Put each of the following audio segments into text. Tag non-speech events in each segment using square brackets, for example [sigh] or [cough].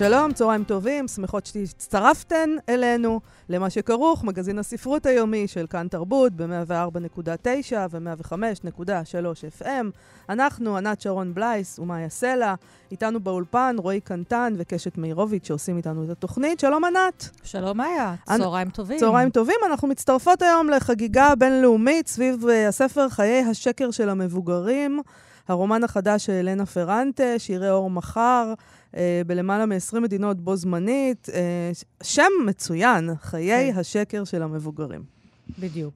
שלום, צהריים טובים, שמחות שהצטרפתן אלינו למה שכרוך, מגזין הספרות היומי של כאן תרבות ב-104.9 ו-105.3 FM. אנחנו, ענת שרון בלייס ומאיה סלע, איתנו באולפן רועי קנטן וקשת מאירוביץ' שעושים איתנו את התוכנית. שלום ענת. שלום מאיה, צהריים. טובים. צהריים טובים, אנחנו מצטרפות היום לחגיגה בינלאומית סביב uh, הספר חיי השקר של המבוגרים. הרומן החדש של אלנה פרנטה, שירי אור מחר, אה, בלמעלה מ-20 מדינות בו זמנית. אה, שם מצוין, חיי כן. השקר של המבוגרים. בדיוק.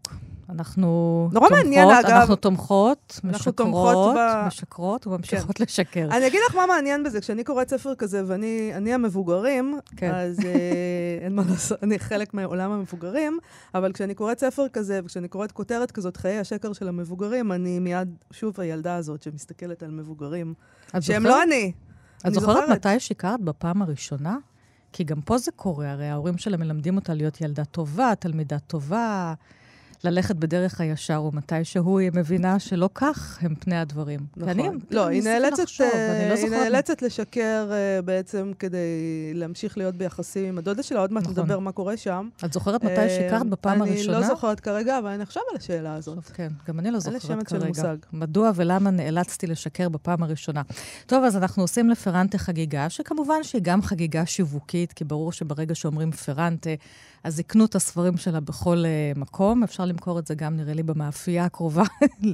אנחנו נורא תומכות, מעניין, אגב. אנחנו תומכות, אנחנו משקרות, תומכות ב... משקרות וממשיכות כן. לשקר. אני אגיד לך מה מעניין בזה, כשאני קוראת ספר כזה ואני המבוגרים, כן. אז אה, אין מה לעשות, אני חלק מעולם המבוגרים, אבל כשאני קוראת ספר כזה, וכשאני קוראת כותרת כזאת, חיי השקר של המבוגרים, אני מיד, שוב, הילדה הזאת שמסתכלת על מבוגרים, שהם? לא אני. את זוכרת, מתי שיקרת בפעם הראשונה? כי גם פה זה קורה, הרי ההורים שלה מלמדים אותה להיות ילדה טובה, תלמידה טובה. ללכת בדרך הישר, ומתישהו היא מבינה שלא כך הם פני הדברים. נכון. ואני, לא, היא נאלצת, לחשוב, uh, לא היא נאלצת לשקר uh, בעצם כדי להמשיך להיות ביחסים עם הדודה שלה. עוד מעט נכון. נדבר מה קורה שם. את זוכרת מתי uh, שיקרת בפעם אני הראשונה? אני לא זוכרת כרגע, אבל אני אחשוב על השאלה הזאת. טוב, כן, גם אני לא זוכרת כרגע. מדוע ולמה נאלצתי לשקר בפעם הראשונה? טוב, אז אנחנו עושים לפרנטה חגיגה, שכמובן שהיא גם חגיגה שיווקית, כי ברור שברגע שאומרים פרנטה, אז יקנו את הספרים שלה בכל uh, מקום. אפשר למכור את זה גם, נראה לי, במאפייה הקרובה,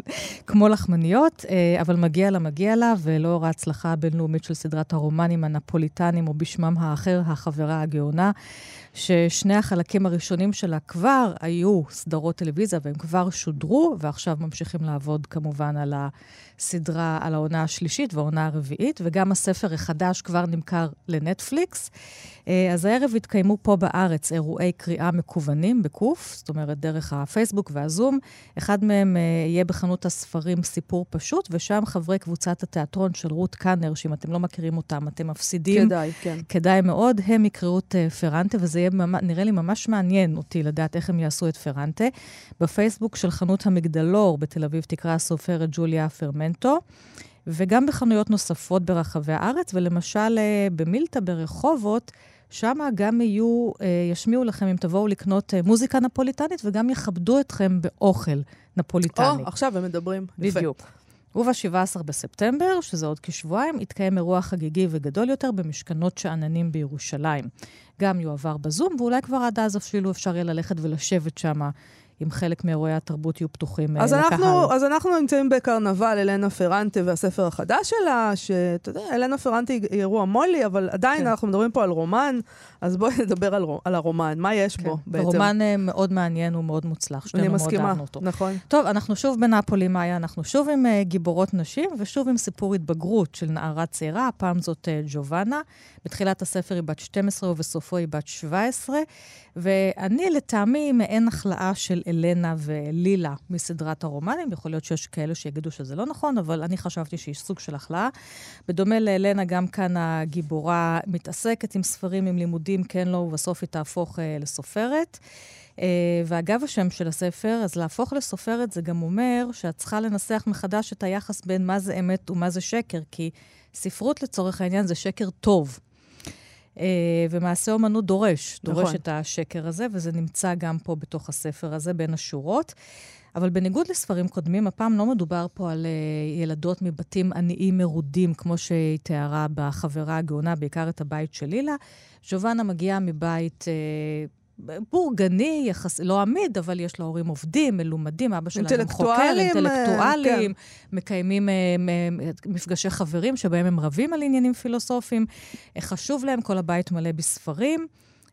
[laughs] כמו לחמניות, uh, אבל מגיע לה, מגיע לה, ולאור ההצלחה הבינלאומית של סדרת הרומנים הנפוליטנים, או בשמם האחר, החברה הגאונה, ששני החלקים הראשונים שלה כבר היו סדרות טלוויזיה, והם כבר שודרו, ועכשיו ממשיכים לעבוד כמובן על הסדרה, על העונה השלישית והעונה הרביעית, וגם הספר החדש כבר נמכר לנטפליקס. אה, אז הערב יתקיימו פה בארץ אירועי קריאה מקוונים בקוף, זאת אומרת, דרך הפייסבוק והזום. אחד מהם אה, יהיה בחנות הספרים סיפור פשוט, ושם חברי קבוצת התיאטרון של רות קאנר, שאם אתם לא מכירים אותם, אתם מפסידים. כדאי, כן. כדאי מאוד. הם יקראו את אה, פרנטה, וזה יהיה, נראה לי ממש מעניין אותי לדעת איך הם יעשו את פרנטה. בפייסבוק של חנות המגדלור בתל אביב תקרא הסופרת ג'וליה פרמנטו. וגם בחנויות נוספות ברחבי הארץ, ולמשל במילטה ברחובות, שם גם יהיו, אה, ישמיעו לכם, אם תבואו לקנות אה, מוזיקה נפוליטנית, וגם יכבדו אתכם באוכל נפוליטני. או, עכשיו הם מדברים. בדיוק. וב-17 בספטמבר, שזה עוד כשבועיים, יתקיים אירוע חגיגי וגדול יותר במשכנות שאננים בירושלים. גם יועבר בזום, ואולי כבר עד אז אפילו אפשר יהיה ללכת ולשבת שם אם חלק מאירועי התרבות יהיו פתוחים אה, אז לקהל. אנחנו, אז אנחנו נמצאים בקרנבל, אלנה פרנטה והספר החדש שלה, שאתה יודע, אלנה פרנטה היא אירוע מולי, אבל עדיין כן. אנחנו מדברים פה על רומן, אז בואי נדבר על, על הרומן, מה יש כן. בו בעצם? רומן uh, מאוד מעניין ומאוד מוצלח, שתינו מאוד אהבנו אותו. נכון. טוב, אנחנו שוב בנפולי, מאיה, אנחנו שוב עם uh, גיבורות נשים, ושוב עם סיפור התבגרות של נערה צעירה, הפעם זאת uh, ג'ובאנה. בתחילת הספר היא בת 12 ובסופו היא בת 17, ואני, לטעמי, מעין החלאה של אלנה ולילה מסדרת הרומנים. יכול להיות שיש כאלה שיגידו שזה לא נכון, אבל אני חשבתי שהיא סוג של החלאה. בדומה לאלנה, גם כאן הגיבורה מתעסקת עם ספרים, עם לימודים, כן, לא, ובסוף היא תהפוך uh, לסופרת. Uh, ואגב השם של הספר, אז להפוך לסופרת זה גם אומר שאת צריכה לנסח מחדש את היחס בין מה זה אמת ומה זה שקר, כי ספרות לצורך העניין זה שקר טוב. Uh, ומעשה אומנות דורש, דורש נכון. את השקר הזה, וזה נמצא גם פה בתוך הספר הזה, בין השורות. אבל בניגוד לספרים קודמים, הפעם לא מדובר פה על uh, ילדות מבתים עניים מרודים, כמו שהיא תיארה בחברה הגאונה, בעיקר את הבית של לילה. ז'ובאנה מגיעה מבית uh, בורגני, יחס, לא עמיד, אבל יש לה הורים עובדים, מלומדים, אבא שלה גם חוקר, אינטלקטואלים, כן. מקיימים uh, מפגשי חברים שבהם הם רבים על עניינים פילוסופיים. חשוב להם, כל הבית מלא בספרים,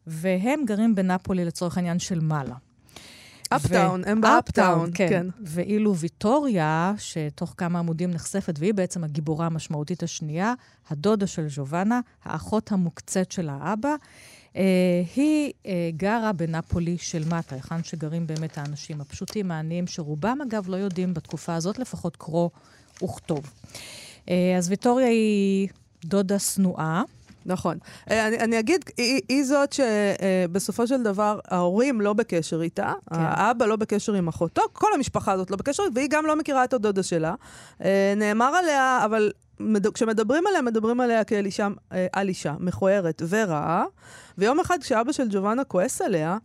והם גרים בנפולי לצורך העניין של מעלה. אפטאון, הם באפטאון, כן. כן. ואילו ויטוריה, שתוך כמה עמודים נחשפת, והיא בעצם הגיבורה המשמעותית השנייה, הדודה של ז'ובאנה, האחות המוקצת של האבא, אה, היא אה, גרה בנפולי של מטה, היכן שגרים באמת האנשים הפשוטים, העניים, שרובם, אגב, לא יודעים בתקופה הזאת לפחות קרוא וכתוב. אה, אז ויטוריה היא דודה שנואה. נכון. אה, אני, אני אגיד, היא, היא זאת שבסופו של דבר ההורים לא בקשר איתה, כן. האבא לא בקשר עם אחותו, כל המשפחה הזאת לא בקשר, והיא גם לא מכירה את הדודה שלה. אה, נאמר עליה, אבל מד... כשמדברים עליה, מדברים עליה כאל אישה, אה, על אישה מכוערת ורעה. ויום אחד כשאבא של ג'ובאנה כועס עליה,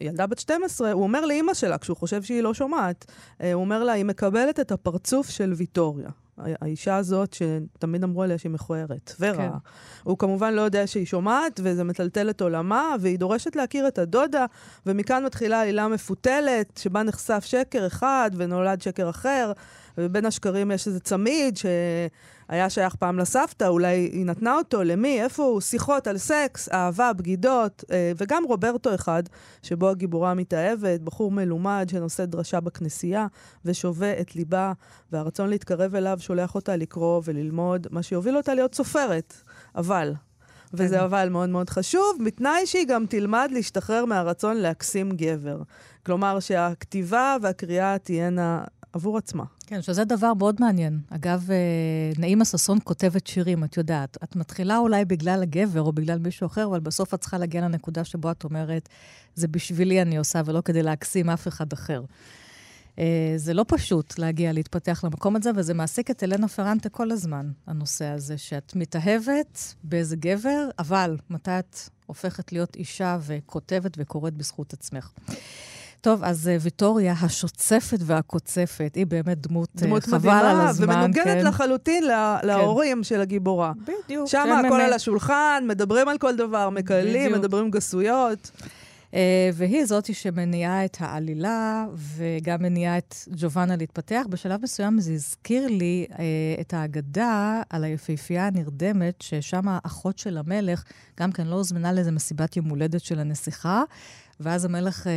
ילדה בת 12, הוא אומר לאימא שלה, כשהוא חושב שהיא לא שומעת, הוא אומר לה, היא מקבלת את הפרצוף של ויטוריה. האישה הזאת, שתמיד אמרו עליה שהיא מכוערת ורעה. כן. הוא כמובן לא יודע שהיא שומעת, וזה מטלטל את עולמה, והיא דורשת להכיר את הדודה, ומכאן מתחילה עלילה מפותלת, שבה נחשף שקר אחד ונולד שקר אחר, ובין השקרים יש איזה צמיד ש... היה שייך פעם לסבתא, אולי היא נתנה אותו, למי, איפה הוא, שיחות על סקס, אהבה, בגידות, אה, וגם רוברטו אחד, שבו הגיבורה מתאהבת, בחור מלומד שנושא דרשה בכנסייה ושובה את ליבה, והרצון להתקרב אליו שולח אותה לקרוא וללמוד, מה שיוביל אותה להיות סופרת. אבל, וזה כן. אבל מאוד מאוד חשוב, בתנאי שהיא גם תלמד להשתחרר מהרצון להקסים גבר. כלומר, שהכתיבה והקריאה תהיינה עבור עצמה. כן, שזה דבר מאוד מעניין. אגב, אה, נעימה ששון כותבת שירים, את יודעת. את מתחילה אולי בגלל הגבר או בגלל מישהו אחר, אבל בסוף את צריכה להגיע לנקודה שבו את אומרת, זה בשבילי אני עושה ולא כדי להקסים אף אחד אחר. אה, זה לא פשוט להגיע, להתפתח למקום הזה, וזה מעסיק את אלנה פרנטה כל הזמן, הנושא הזה, שאת מתאהבת באיזה גבר, אבל מתי את הופכת להיות אישה וכותבת וקוראת בזכות עצמך. טוב, אז uh, ויטוריה, השוצפת והקוצפת, היא באמת דמות, אה, דמות חבל מדהימה, על הזמן. ומנוגנת כן. לחלוטין לה, כן. להורים של הגיבורה. בדיוק. שם הכל הם... על השולחן, מדברים על כל דבר, מקללים, מדברים גסויות. Uh, והיא זאתי שמניעה את העלילה, וגם מניעה את ג'ובאנה להתפתח. בשלב מסוים זה הזכיר לי uh, את האגדה על היפהפייה הנרדמת, ששם האחות של המלך, גם כן לא הוזמנה לאיזה מסיבת יום הולדת של הנסיכה, ואז המלך, אה,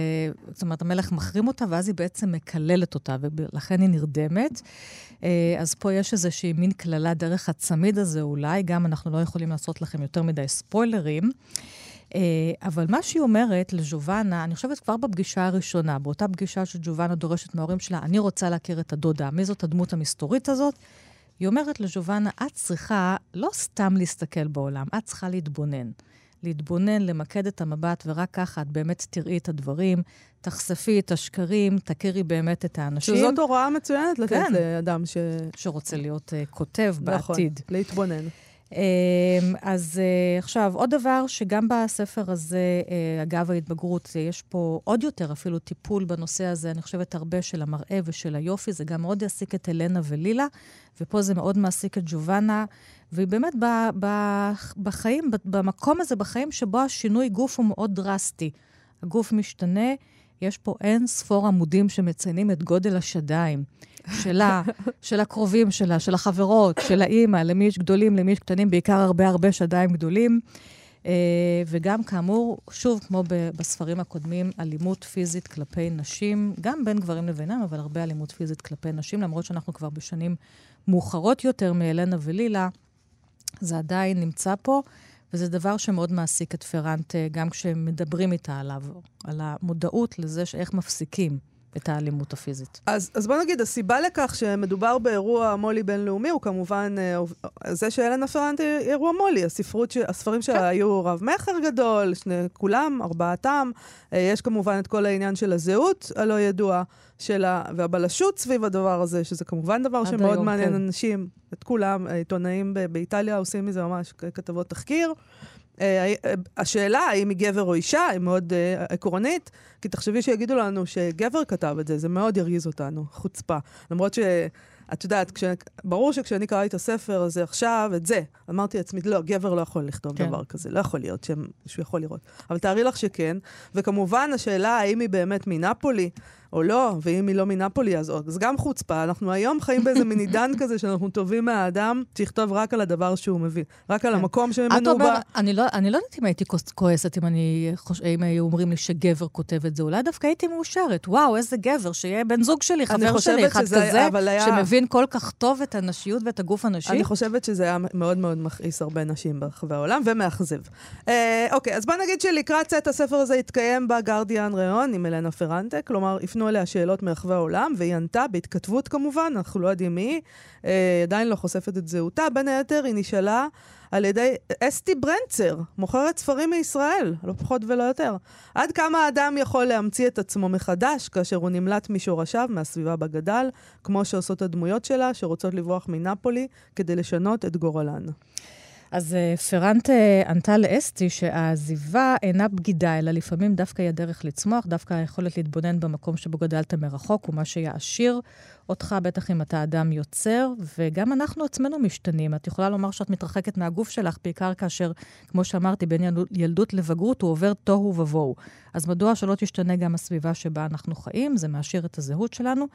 זאת אומרת, המלך מחרים אותה, ואז היא בעצם מקללת אותה, ולכן היא נרדמת. אה, אז פה יש איזושהי מין קללה דרך הצמיד הזה אולי, גם אנחנו לא יכולים לעשות לכם יותר מדי ספוילרים. אה, אבל מה שהיא אומרת לג'ובאנה, אני חושבת כבר בפגישה הראשונה, באותה פגישה שג'ובאנה דורשת מההורים שלה, אני רוצה להכיר את הדודה, מי זאת הדמות המסתורית הזאת? היא אומרת לג'ובאנה, את צריכה לא סתם להסתכל בעולם, את צריכה להתבונן. להתבונן, למקד את המבט, ורק ככה את באמת תראי את הדברים, תחשפי את השקרים, תכירי באמת את האנשים. שזאת הוראה מצוינת לתת כן. לאדם ש... שרוצה להיות uh, כותב נכון, בעתיד. נכון, להתבונן. Um, אז uh, עכשיו, עוד דבר שגם בספר הזה, uh, אגב ההתבגרות, uh, יש פה עוד יותר אפילו טיפול בנושא הזה, אני חושבת הרבה של המראה ושל היופי, זה גם מאוד יעסיק את אלנה ולילה, ופה זה מאוד מעסיק את ג'ובאנה. והיא באמת ב, ב, בחיים, במקום הזה בחיים שבו השינוי גוף הוא מאוד דרסטי. הגוף משתנה, יש פה אין ספור עמודים שמציינים את גודל השדיים שלה, [laughs] של הקרובים שלה, של החברות, של האימא, למי יש גדולים, למי יש קטנים, בעיקר הרבה הרבה שדיים גדולים. Uh, וגם, כאמור, שוב, כמו בספרים הקודמים, אלימות פיזית כלפי נשים, גם בין גברים לבינם, אבל הרבה אלימות פיזית כלפי נשים, למרות שאנחנו כבר בשנים מאוחרות יותר מאלנה ולילה, זה עדיין נמצא פה, וזה דבר שמאוד מעסיק את פרנט, גם כשמדברים איתה עליו, על המודעות לזה שאיך מפסיקים את האלימות הפיזית. אז, אז בוא נגיד, הסיבה לכך שמדובר באירוע מו"לי בינלאומי הוא כמובן אה, זה שאלנה פרנט היא אירוע מו"לי. הספרות, ש... הספרים שלה כן. היו רב-מכר גדול, שני, כולם, ארבעתם. אה, יש כמובן את כל העניין של הזהות הלא ידועה שלה, והבלשות סביב הדבר הזה, שזה כמובן דבר שמאוד היום, מעניין כן. אנשים, את כולם. העיתונאים באיטליה עושים מזה ממש כתבות תחקיר. אה, השאלה האם היא גבר או אישה היא מאוד uh, עקרונית, כי תחשבי שיגידו לנו שגבר כתב את זה, זה מאוד ירגיז אותנו, חוצפה. למרות שאת יודעת, כש... ברור שכשאני קראתי את הספר הזה עכשיו, את זה, אמרתי לעצמי, לא, גבר לא יכול לכתוב כן. דבר כזה, לא יכול להיות שמישהו יכול לראות. אבל תארי לך שכן, וכמובן השאלה האם היא באמת מנפולי, או לא, ואם היא לא מנפולי, אז, אז גם חוצפה. אנחנו היום חיים באיזה מין עידן כזה שאנחנו טובים מהאדם שיכתוב רק על הדבר שהוא מבין, רק על כן. המקום שממנו הוא בא. אני לא, אני לא יודעת אם הייתי כועסת אם, אני, חוש- אם היו אומרים לי שגבר כותב את זה. אולי דווקא הייתי מאושרת. וואו, איזה גבר, שיהיה בן זוג שלי, חבר שלי, אחד שזה כזה, היה- שמבין כל כך טוב את הנשיות ואת הגוף הנשי. אני חושבת שזה היה מאוד מאוד מכעיס הרבה נשים ברחבי העולם, ומאכזב. אה, אוקיי, אז בוא נגיד שלקראת צאת הספר הזה התקיים בגרדיאן ראיון עם אלנה פרנטה, כלומר, הפנו אליה שאלות מרחבי העולם, והיא ענתה, בהתכתבות כמובן, אנחנו לא יודעים מי היא, אה, עדיין לא חושפת את זהותה. בין היתר, היא נשאלה על ידי אסתי ברנצר, מוכרת ספרים מישראל, לא פחות ולא יותר. עד כמה האדם יכול להמציא את עצמו מחדש כאשר הוא נמלט משורשיו, מהסביבה בה גדל, כמו שעושות הדמויות שלה, שרוצות לברוח מנפולי כדי לשנות את גורלן. אז אה, פרנטה ענתה לאסתי שהעזיבה אינה בגידה, אלא לפעמים דווקא היא הדרך לצמוח, דווקא היכולת להתבונן במקום שבו גדלת מרחוק, הוא מה שיעשיר אותך, בטח אם אתה אדם יוצר, וגם אנחנו עצמנו משתנים. את יכולה לומר שאת מתרחקת מהגוף שלך, בעיקר כאשר, כמו שאמרתי, בין ילדות- לבגרות הוא עובר תוהו ובוהו. אז מדוע שלא תשתנה גם הסביבה שבה אנחנו חיים? זה מעשיר את הזהות שלנו.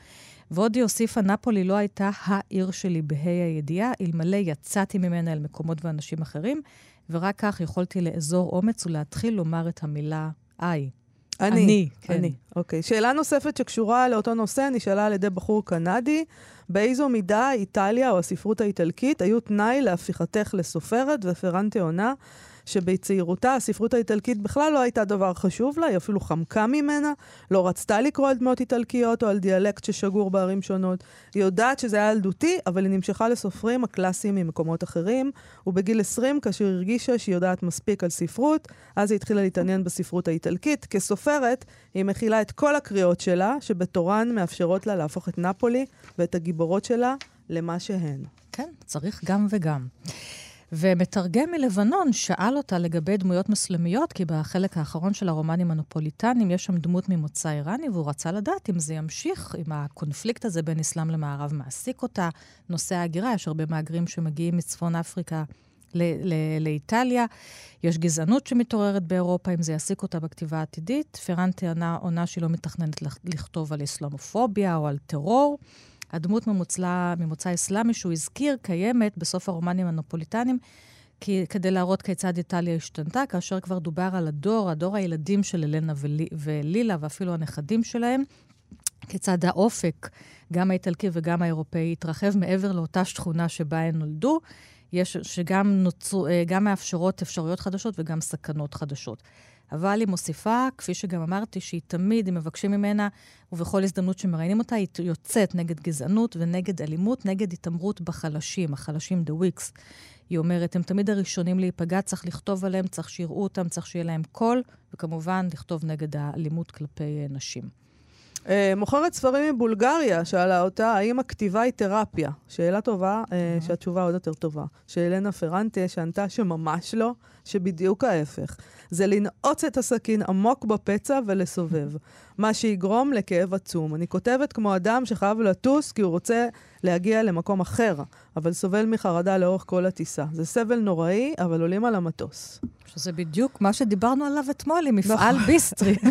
ועוד היא הוסיפה, נפולי לא הייתה העיר שלי בה"א הידיעה, אלמלא יצאתי ממנה אל מקומות ואנשים אחרים, ורק כך יכולתי לאזור אומץ ולהתחיל לומר את המילה איי. אני. אני, כן. אני. אוקיי. שאלה נוספת שקשורה לאותו נושא נשאלה על ידי בחור קנדי, באיזו מידה איטליה או הספרות האיטלקית היו תנאי להפיכתך לסופרת, ופרנטה עונה שבצעירותה הספרות האיטלקית בכלל לא הייתה דבר חשוב לה, היא אפילו חמקה ממנה, לא רצתה לקרוא על דמות איטלקיות או על דיאלקט ששגור בערים שונות. היא יודעת שזה היה ילדותי, אבל היא נמשכה לסופרים הקלאסיים ממקומות אחרים, ובגיל 20, כאשר הרגישה שהיא יודעת מספיק על ספרות, אז היא התחילה להתעניין בספרות האיטלקית. כסופרת, היא מכילה את כל הקריאות שלה, שבתורן מאפשרות לה להפוך את נפולי ואת הגיבורות שלה למה שהן. כן, צריך גם וגם. ומתרגם מלבנון שאל אותה לגבי דמויות מוסלמיות, כי בחלק האחרון של הרומנים הנופוליטנים יש שם דמות ממוצא איראני, והוא רצה לדעת אם זה ימשיך, אם הקונפליקט הזה בין אסלאם למערב מעסיק אותה. נושא ההגירה, יש הרבה מהגרים שמגיעים מצפון אפריקה ל- ל- לאיטליה. יש גזענות שמתעוררת באירופה, אם זה יעסיק אותה בכתיבה העתידית. פרנטה עונה, שהיא לא מתכננת לכ- לכתוב על אסלאמופוביה או על טרור. הדמות ממוצא, ממוצא אסלאמי שהוא הזכיר קיימת בסוף הרומנים הנופוליטנים, כי, כדי להראות כיצד איטליה השתנתה, כאשר כבר דובר על הדור, הדור הילדים של אלנה ולי, ולילה, ואפילו הנכדים שלהם, כיצד האופק, גם האיטלקי וגם האירופאי, התרחב מעבר לאותה שכונה שבה הם נולדו, יש, שגם נוצרו, אה, גם מאפשרות אפשרויות חדשות וגם סכנות חדשות. אבל היא מוסיפה, כפי שגם אמרתי, שהיא תמיד, אם מבקשים ממנה, ובכל הזדמנות שמראיינים אותה, היא יוצאת נגד גזענות ונגד אלימות, נגד התעמרות בחלשים, החלשים, the weaks. היא אומרת, הם תמיד הראשונים להיפגע, צריך לכתוב עליהם, צריך שיראו אותם, צריך שיהיה להם קול, וכמובן, לכתוב נגד האלימות כלפי אה, נשים. Uh, מוכרת ספרים מבולגריה שאלה אותה, האם הכתיבה היא תרפיה? שאלה טובה, uh, שהתשובה עוד יותר טובה. שאלנה פרנטה, שענתה שממש לא, שבדיוק ההפך. זה לנעוץ את הסכין עמוק בפצע ולסובב. [laughs] מה שיגרום לכאב עצום. אני כותבת כמו אדם שחייב לטוס כי הוא רוצה להגיע למקום אחר, אבל סובל מחרדה לאורך כל הטיסה. זה סבל נוראי, אבל עולים על המטוס. שזה בדיוק מה שדיברנו עליו אתמול עם מפעל ביסטרי. [laughs]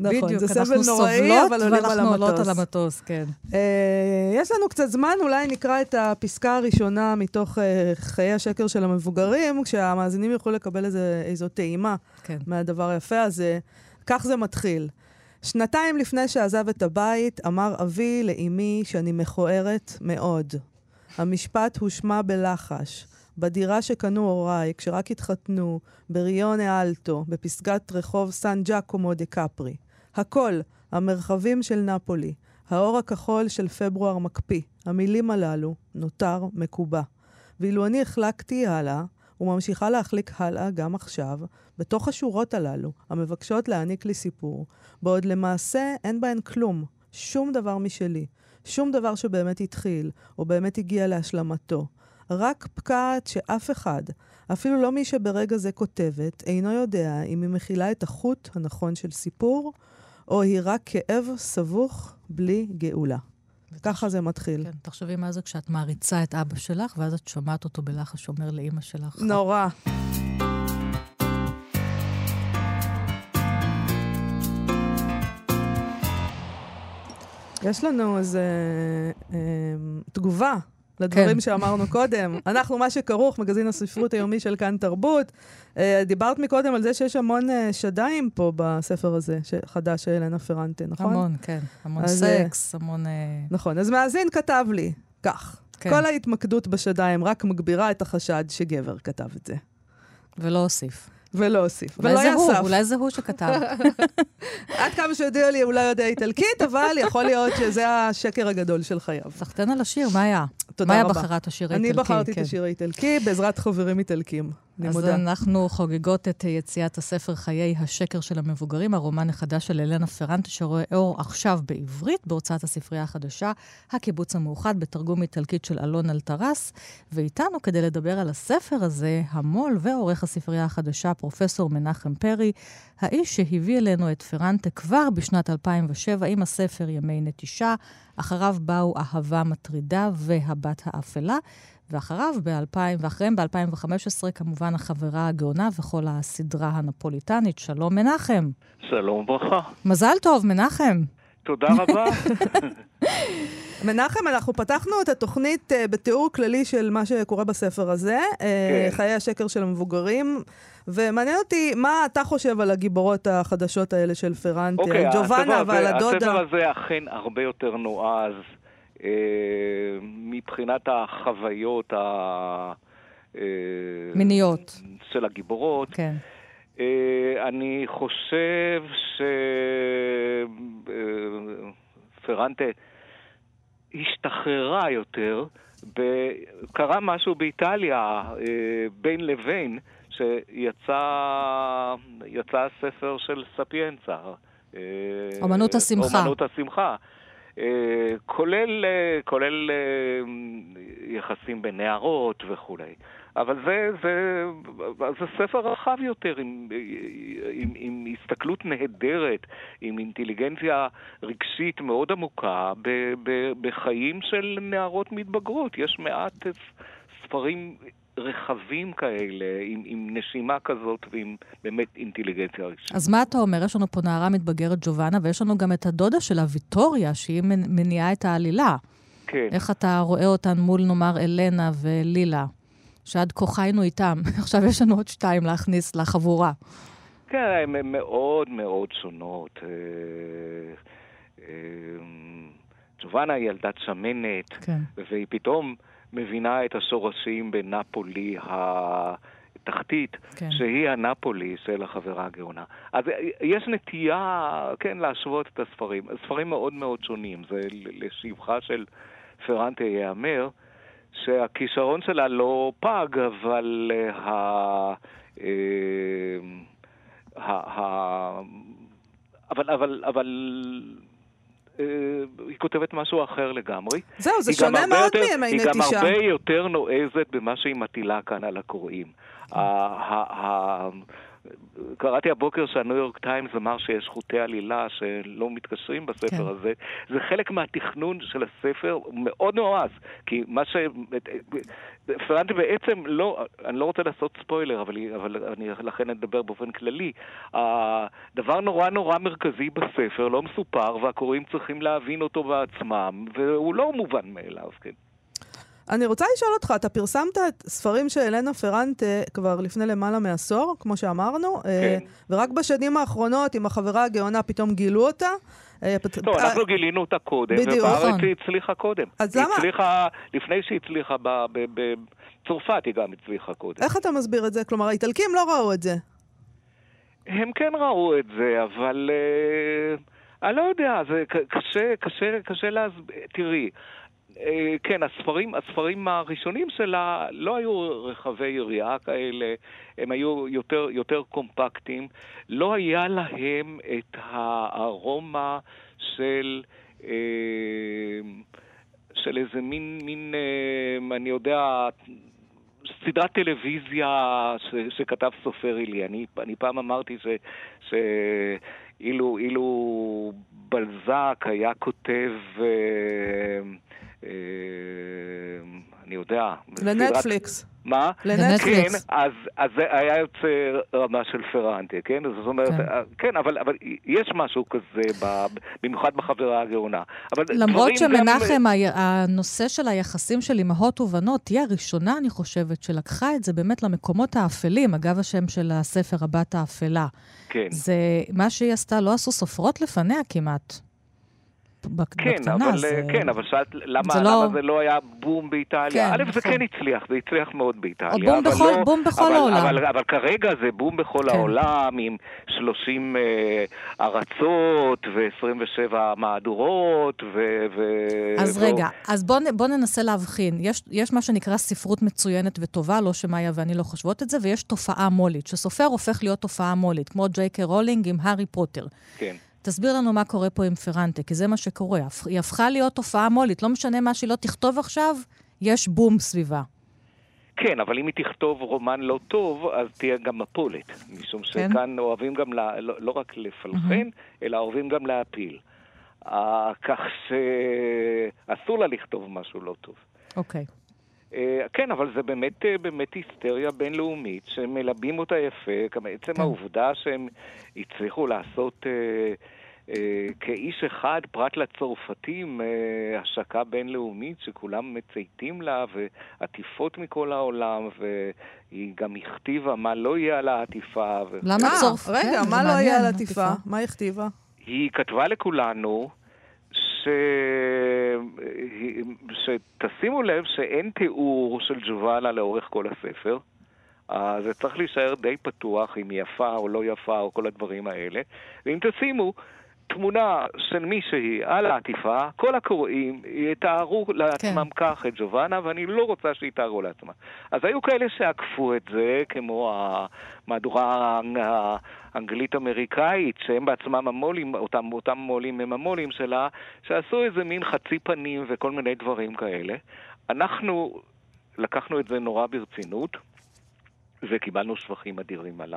נכון, בדיוק, זה סבל אנחנו נוראי, אבל עולים על ואנחנו עולות המטוס. על המטוס, כן. Uh, יש לנו קצת זמן, אולי נקרא את הפסקה הראשונה מתוך uh, חיי השקר של המבוגרים, כשהמאזינים יוכלו לקבל איזה, איזו טעימה כן. מהדבר היפה הזה. כך זה מתחיל. שנתיים לפני שעזב את הבית, אמר אבי לאמי שאני מכוערת מאוד. המשפט הושמע בלחש. בדירה שקנו הוריי, כשרק התחתנו, בריונה אלטו, בפסגת רחוב סן ג'קומו דה קפרי. הכל, המרחבים של נפולי, האור הכחול של פברואר מקפיא, המילים הללו, נותר מקובע. ואילו אני החלקתי הלאה, וממשיכה להחליק הלאה גם עכשיו, בתוך השורות הללו, המבקשות להעניק לי סיפור, בעוד למעשה אין בהן כלום, שום דבר משלי, שום דבר שבאמת התחיל, או באמת הגיע להשלמתו. רק פקעת שאף אחד, אפילו לא מי שברגע זה כותבת, אינו יודע אם היא מכילה את החוט הנכון של סיפור, או היא רק כאב סבוך בלי גאולה. ככה זה מתחיל. כן, תחשבי מה זה כשאת מעריצה את אבא שלך, ואז את שומעת אותו בלחש אומר לאימא שלך. נורא. יש לנו איזה אה, תגובה לדברים כן. שאמרנו קודם. [laughs] אנחנו, מה שכרוך, מגזין הספרות היומי של כאן תרבות. אה, דיברת מקודם על זה שיש המון אה, שדיים פה בספר הזה, חדש של אלנה פרנטה, נכון? המון, כן. המון אז, אה, סקס, המון... נכון. אז מאזין כתב לי, כך. כן. כל ההתמקדות בשדיים רק מגבירה את החשד שגבר כתב את זה. ולא הוסיף. ולא הוסיף. אולי ולא זה הוא. אולי זה הוא שכתב. [laughs] עד כמה שהודיע לי, הוא לא יודע איטלקית, אבל יכול להיות שזה השקר הגדול של חייו. סחטיין על השיר, מה היה? תודה מה היה רבה. בחרת השיר האיטלקי? אני בחרתי את כן. השיר האיטלקי בעזרת חברים איטלקים. אני אז מודה. אנחנו חוגגות את יציאת הספר חיי השקר של המבוגרים, הרומן החדש של אלנה פרנטה, שרואה אור עכשיו בעברית, בהוצאת הספרייה החדשה, הקיבוץ המאוחד, בתרגום איטלקית של אלון אלטרס. ואיתנו, כדי לדבר על הספר הזה, המו"ל ועורך הספרייה החדשה, פרופסור מנחם פרי, האיש שהביא אלינו את פרנטה כבר בשנת 2007 עם הספר ימי נטישה, אחריו באו אהבה מטרידה והבת האפלה. ואחריו ב-2000, ואחריהם ב-2015, כמובן החברה הגאונה וכל הסדרה הנפוליטנית. שלום, מנחם. שלום וברכה. מזל טוב, מנחם. תודה רבה. [laughs] מנחם, אנחנו פתחנו את התוכנית uh, בתיאור כללי של מה שקורה בספר הזה, uh, כן. חיי השקר של המבוגרים, ומעניין אותי מה אתה חושב על הגיבורות החדשות האלה של פרנטה, אוקיי, על ג'ובאנה הספר ועל הזה- הדודה. הספר הזה אכן הרבה יותר נועז אה, מבחינת החוויות ה... אה, מיניות. של הגיבורות. כן. אה, אני חושב שפרנטה השתחררה יותר. קרה משהו באיטליה אה, בין לבין, שיצא יצא הספר של ספיאנצה. אה, אומנות השמחה. אומנות השמחה. אה, כולל, אה, כולל אה, יחסים בין נערות וכולי. אבל זה, זה, זה ספר רחב יותר, עם, עם, עם הסתכלות נהדרת, עם אינטליגנציה רגשית מאוד עמוקה ב, ב, בחיים של נערות מתבגרות. יש מעט ספרים רחבים כאלה, עם, עם נשימה כזאת ועם באמת אינטליגנציה רגשית. אז מה אתה אומר? יש לנו פה נערה מתבגרת ג'ובאנה, ויש לנו גם את הדודה שלה, ויטוריה, שהיא מנ- מניעה את העלילה. כן. איך אתה רואה אותן מול, נאמר, אלנה ולילה, שעד כה חיינו איתם. [laughs] עכשיו יש לנו עוד שתיים להכניס לחבורה. כן, הן מאוד מאוד שונות. אה, אה, ג'ובאנה היא ילדת שמנת, כן. והיא פתאום מבינה את השורשים בנפולי התחתית, כן. שהיא הנפולי של החברה הגאונה. אז יש נטייה, כן, להשוות את הספרים. ספרים מאוד מאוד שונים. זה לשבחה של פרנטה ייאמר. שהכישרון שלה לא פג, אבל uh, ה... uh, ה... ה... אבל, אבל, אבל היא כותבת משהו אחר לגמרי. זהו, זה שונה מאוד יותר- מימי היא גם נטישה. הרבה יותר נועזת במה שהיא מטילה כאן על הקוראים. קראתי הבוקר שהניו יורק טיימס אמר שיש חוטי עלילה שלא מתקשרים בספר כן. הזה. זה חלק מהתכנון של הספר, מאוד נועז. כי מה ש... פרנטה בעצם לא, אני לא רוצה לעשות ספוילר, אבל, אבל אני לכן אדבר באופן כללי. הדבר נורא נורא מרכזי בספר לא מסופר, והקוראים צריכים להבין אותו בעצמם, והוא לא מובן מאליו, כן. אני רוצה לשאול אותך, אתה פרסמת את ספרים של אלנה פרנטה כבר לפני למעלה מעשור, כמו שאמרנו, אה, כן. ורק בשנים האחרונות, עם החברה הגאונה, פתאום גילו אותה. אה, פת- טוב, אנחנו גילינו אותה קודם. ובארץ נכון. היא הצליחה קודם. אז היא למה- הצליחה, לפני שהיא הצליחה בצרפת, היא גם הצליחה קודם. איך אתה מסביר את זה? כלומר, האיטלקים לא ראו את זה. הם כן ראו את זה, אבל... אה, אני לא יודע, זה קשה, קשה, קשה להסביר. תראי, כן, הספרים, הספרים הראשונים שלה לא היו רחבי יריעה כאלה, הם היו יותר, יותר קומפקטיים. לא היה להם את הארומה של... אה, של איזה מין, מין, אה, אני יודע, סדרת טלוויזיה ש, שכתב סופר אילי. אני, אני פעם אמרתי ש, שאילו אילו בלזק היה כותב, אה, אה, אני יודע, לנטפליקס. מה? לנטפליקס. כן, אז, אז זה היה יוצא רמה של פרנטה, כן? זאת אומרת, כן. כן, כן אבל, אבל יש משהו כזה, ב, במיוחד בחברה הגאונה. למרות גם- שמנחם, ה- הנושא של היחסים של אמהות ובנות, היא הראשונה, אני חושבת, שלקחה את זה באמת למקומות האפלים, אגב השם של הספר, הבת האפלה. כן. זה, מה שהיא עשתה, לא עשו סופרות לפניה כמעט. בק- כן, בקטנה, אבל, זה... כן, אבל שאלת למה, זה לא- למה זה לא היה בום באיטליה? כן, א', זה נכון. כן הצליח, זה הצליח מאוד באיטליה. או בום אבל בכל- לא, בום בכל אבל, העולם. אבל, אבל כרגע זה בום בכל כן. העולם, עם 30 אה, ארצות ו-27 מהדורות, ו... ו אז ו- רגע, אז בואו בוא ננסה להבחין. יש, יש מה שנקרא ספרות מצוינת וטובה, לא שמאיה ואני לא חושבות את זה, ויש תופעה מולית, שסופר הופך להיות תופעה מולית, כמו ג'יי קיי רולינג עם הארי פוטר. כן. תסביר לנו מה קורה פה עם פרנטה, כי זה מה שקורה. היא הפכה להיות תופעה מולית, לא משנה מה שהיא לא תכתוב עכשיו, יש בום סביבה. כן, אבל אם היא תכתוב רומן לא טוב, אז תהיה גם מפולת. משום כן. שכאן אוהבים גם, לה, לא, לא רק לפלחן, אלא אוהבים גם להפיל. Uh, כך שאסור לה לכתוב משהו לא טוב. אוקיי. אה, כן, אבל זה באמת, אה, באמת היסטריה בינלאומית, שמלבים אותה יפה, גם עצם כן. העובדה שהם הצליחו לעשות אה, אה, כאיש אחד, פרט לצרפתים, אה, השקה בינלאומית שכולם מצייתים לה, ועטיפות מכל העולם, והיא גם הכתיבה מה לא יהיה על העטיפה. ו... למה אה, צורף? רגע, כן, מה לא היה מעניין, על עטיפה? עטיפה. מה היא הכתיבה? היא כתבה לכולנו ש... שתשימו לב שאין תיאור של ג'ובאנה לאורך כל הספר. אה, זה צריך להישאר די פתוח אם היא יפה או לא יפה או כל הדברים האלה. ואם תשימו תמונה של מישהי על העטיפה, כל הקוראים יתארו לעצמם כן. כך את ג'ובאנה, ואני לא רוצה שיתארו לעצמם. אז היו כאלה שעקפו את זה, כמו המהדורה האנגלית-אמריקאית, שהם בעצמם המו"לים, אותם, אותם מו"לים הם המו"לים שלה, שעשו איזה מין חצי פנים וכל מיני דברים כאלה. אנחנו לקחנו את זה נורא ברצינות. וקיבלנו שבחים אדירים על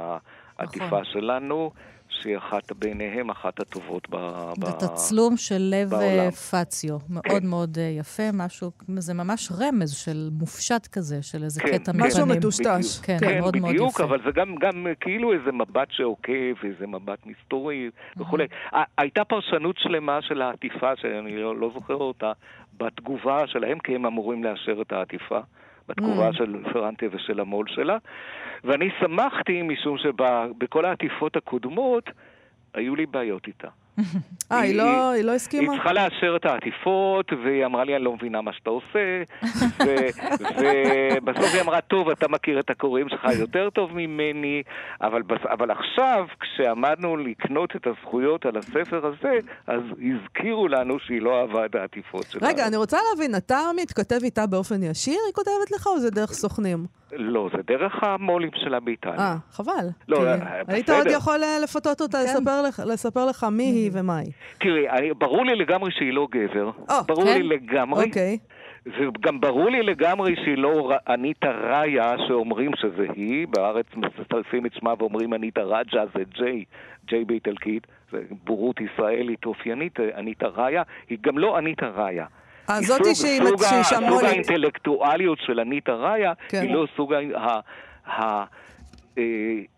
העטיפה נכון. שלנו, שהיא אחת ביניהם אחת הטובות ב... ב- בתצלום של לב בעולם. אה, פציו. מאוד מאוד אה, יפה, משהו, זה ממש רמז של מופשט כזה, של איזה כן, קטע כן. משהו. מטושטש. בדיוק. כן, כן, מאוד מאוד בדיוק, יפה. אבל זה גם, גם כאילו איזה מבט שעוקב, איזה מבט מסתורי וכולי. הייתה פרשנות שלמה של העטיפה, שאני לא, לא זוכר אותה, בתגובה שלהם, כי הם אמורים לאשר את העטיפה, בתגובה של פרנטה ושל המו"ל שלה. ואני שמחתי משום שבכל העטיפות הקודמות היו לי בעיות איתה. אה, היא לא- היא לא הסכימה? היא צריכה לאשר את העטיפות, והיא אמרה לי, אני לא מבינה מה שאתה עושה, [laughs] ו- ובסוף היא אמרה, טוב, אתה מכיר את הקוראים שלך יותר טוב ממני, אבל, בס- אבל עכשיו, כשעמדנו לקנות את הזכויות על הספר הזה, אז הזכירו לנו שהיא לא אהבה את העטיפות שלה. רגע, אני רוצה להבין, אתה מתכתב איתה באופן ישיר, היא כותבת לך, או זה דרך סוכנים? לא, זה דרך המו"לים שלה באיטליה. אה, חבל. לא, כי אה, היית בסדר. עוד יכול אה, לפתות אותה, לספר לך- לספר לך מי היא היא. תראי, אני, ברור לי לגמרי שהיא לא גבר. או, ברור כן? לי לגמרי. אוקיי. וגם ברור לי לגמרי שהיא לא אניטה ראיה שאומרים שזה היא, בארץ מסלפים את שמה ואומרים אניטה רג'ה, זה ג'יי, ג'יי באיטלקית, זה בורות ישראלית אופיינית, אניטה ראיה, היא גם לא אניטה ראיה. אה, היא זאתי סוג- שהיא סוג שהיא סוג שמולית. האינטלקטואליות של אניטה ראיה, כן. היא לא סוג ה- ה- ה- אה,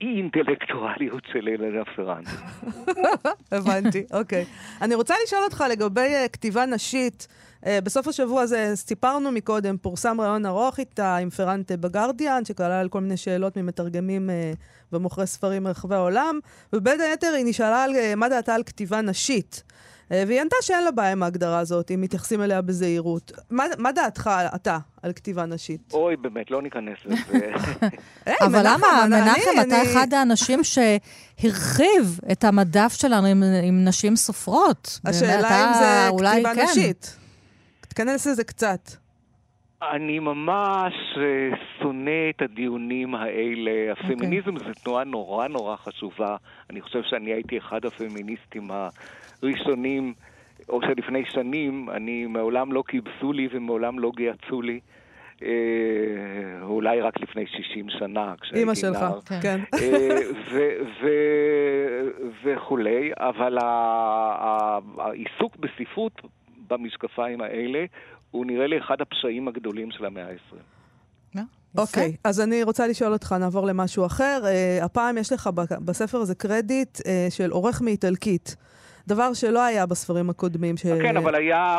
אי-אינטלקטואליות של אלנה פרנס. [laughs] הבנתי, אוקיי. אני רוצה לשאול אותך לגבי אה, כתיבה נשית. אה, בסוף השבוע הזה, סיפרנו מקודם, פורסם ראיון ארוך איתה עם פרנטה בגרדיאן, שכלל כל מיני שאלות ממתרגמים אה, ומוכרי ספרים מרחבי העולם, ובין היתר היא נשאלה על אה, מה דעתה על כתיבה נשית. אה, והיא ענתה שאין לה בעיה עם ההגדרה הזאת, אם מתייחסים אליה בזהירות. מה, מה דעתך, אתה, על כתיבה נשית? אוי, באמת, לא ניכנס לזה. [laughs] אבל למה, מנחם, אתה אני- אחד האנשים שהרחיב את המדף שלנו עם, עם נשים סופרות. באמת, השאלה אתה אם זה כתיבה כן. נשית. תיכנס לזה קצת. אני ממש אה, שונא את הדיונים האלה. הפמיניזם אוקיי. זו תנועה נורא נורא חשובה. אני חושב שאני הייתי אחד הפמיניסטים הראשונים, או שלפני שנים, אני מעולם לא קיבצו לי ומעולם לא גייצו לי. אה, אולי רק לפני 60 שנה, כשהייתי אימא שלך, נער. כן. אה, ו- ו- וכולי, אבל ה- ה- העיסוק בספרות במשקפיים האלה הוא נראה לי אחד הפשעים הגדולים של המאה ה-20. אוקיי, okay, אז אני רוצה לשאול אותך, נעבור למשהו אחר. Uh, הפעם יש לך בספר הזה קרדיט uh, של עורך מאיטלקית. דבר שלא היה בספרים הקודמים. ש... כן, אבל היה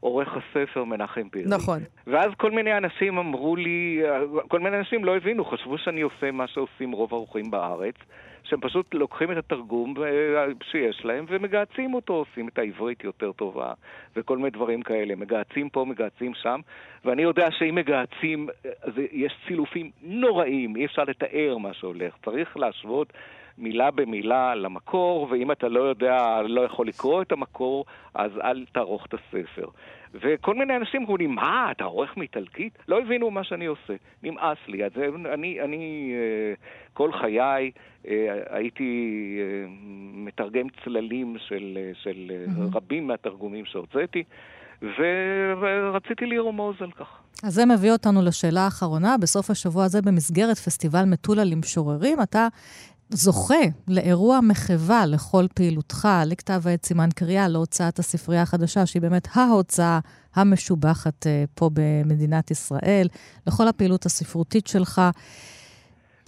עורך הספר מנחם פירי. נכון. ואז כל מיני אנשים אמרו לי, כל מיני אנשים לא הבינו, חשבו שאני עושה מה שעושים רוב העורכים בארץ. שהם פשוט לוקחים את התרגום שיש להם ומגהצים אותו, עושים את העברית יותר טובה וכל מיני דברים כאלה. מגהצים פה, מגהצים שם, ואני יודע שאם מגהצים, אז יש צילופים נוראים, אי אפשר לתאר מה שהולך. צריך להשוות מילה במילה למקור, ואם אתה לא יודע, לא יכול לקרוא את המקור, אז אל תערוך את הספר. וכל מיני אנשים אמרו לי, מה, אתה עורך מאיטלקית? לא הבינו מה שאני עושה, נמאס לי. אז אני, אני אה, כל חיי אה, הייתי אה, מתרגם צללים של, של. רבים מהתרגומים שהוצאתי. ורציתי לרמוז על כך. אז זה מביא אותנו לשאלה האחרונה. בסוף השבוע הזה, במסגרת פסטיבל מטולה למשוררים, אתה זוכה לאירוע מחווה לכל פעילותך, לכתב העת סימן קריאה, להוצאת הספרייה החדשה, שהיא באמת ההוצאה המשובחת אה, פה במדינת ישראל, לכל הפעילות הספרותית שלך.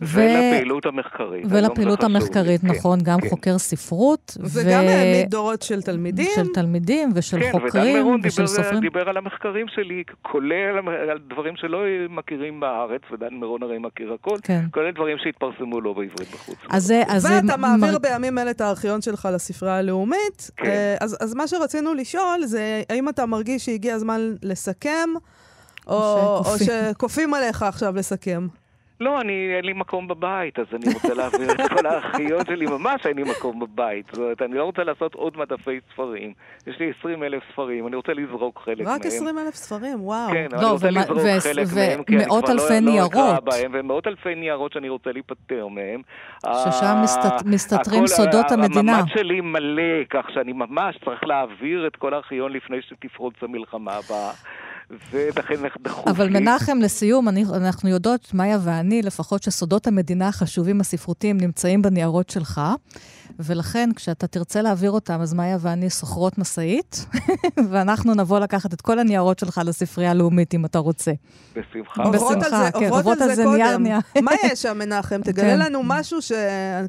ולפעילות המחקרית. ולפעילות המחקרית, כן, נכון, גם כן. חוקר ספרות. וגם ו... העמיד דורות של תלמידים. של תלמידים ושל כן, חוקרים ושל סופרים. כן, ודן מירון דיבר על המחקרים שלי, כולל על דברים שלא מכירים בארץ, ודן מירון הרי מכיר הכל, כן. כולל דברים שהתפרסמו לו בעברית בחוץ. אז, אז ואתה מ... מעביר בימים אלה את הארכיון שלך לספרייה הלאומית. כן. אה, אז, אז מה שרצינו לשאול זה, האם אתה מרגיש שהגיע הזמן לסכם, או, או שכופים עליך עכשיו לסכם? לא, אני, אין לי מקום בבית, אז אני רוצה להעביר את כל הארכיון שלי, ממש אין לי מקום בבית. זאת אומרת, אני לא רוצה לעשות עוד מדפי ספרים. יש לי 20 אלף ספרים, אני רוצה לזרוק חלק מהם. רק 20 אלף ספרים, וואו. כן, לא, אני רוצה ומה, לזרוק ו- חלק ו- מהם, כי אני כבר לא, לא אקרא בהם, ומאות אלפי ניירות שאני רוצה להיפטר מהם. ששם מסת, מסתתרים הכל, סודות המדינה. הממ"ד שלי מלא, כך שאני ממש צריך להעביר את כל הארכיון לפני שתפרוץ המלחמה הבאה. ולכן דחוף אבל מנחם, לסיום, אני, אנחנו יודעות, מאיה ואני, לפחות שסודות המדינה החשובים הספרותיים נמצאים בניירות שלך, ולכן כשאתה תרצה להעביר אותם, אז מאיה ואני סוחרות משאית, [laughs] ואנחנו נבוא לקחת את כל הניירות שלך לספרייה הלאומית, אם אתה רוצה. בשמחה. בשמחה, כן, עוברות על זה קודם. [laughs] מה יש שם, מנחם? תגלה כן. לנו משהו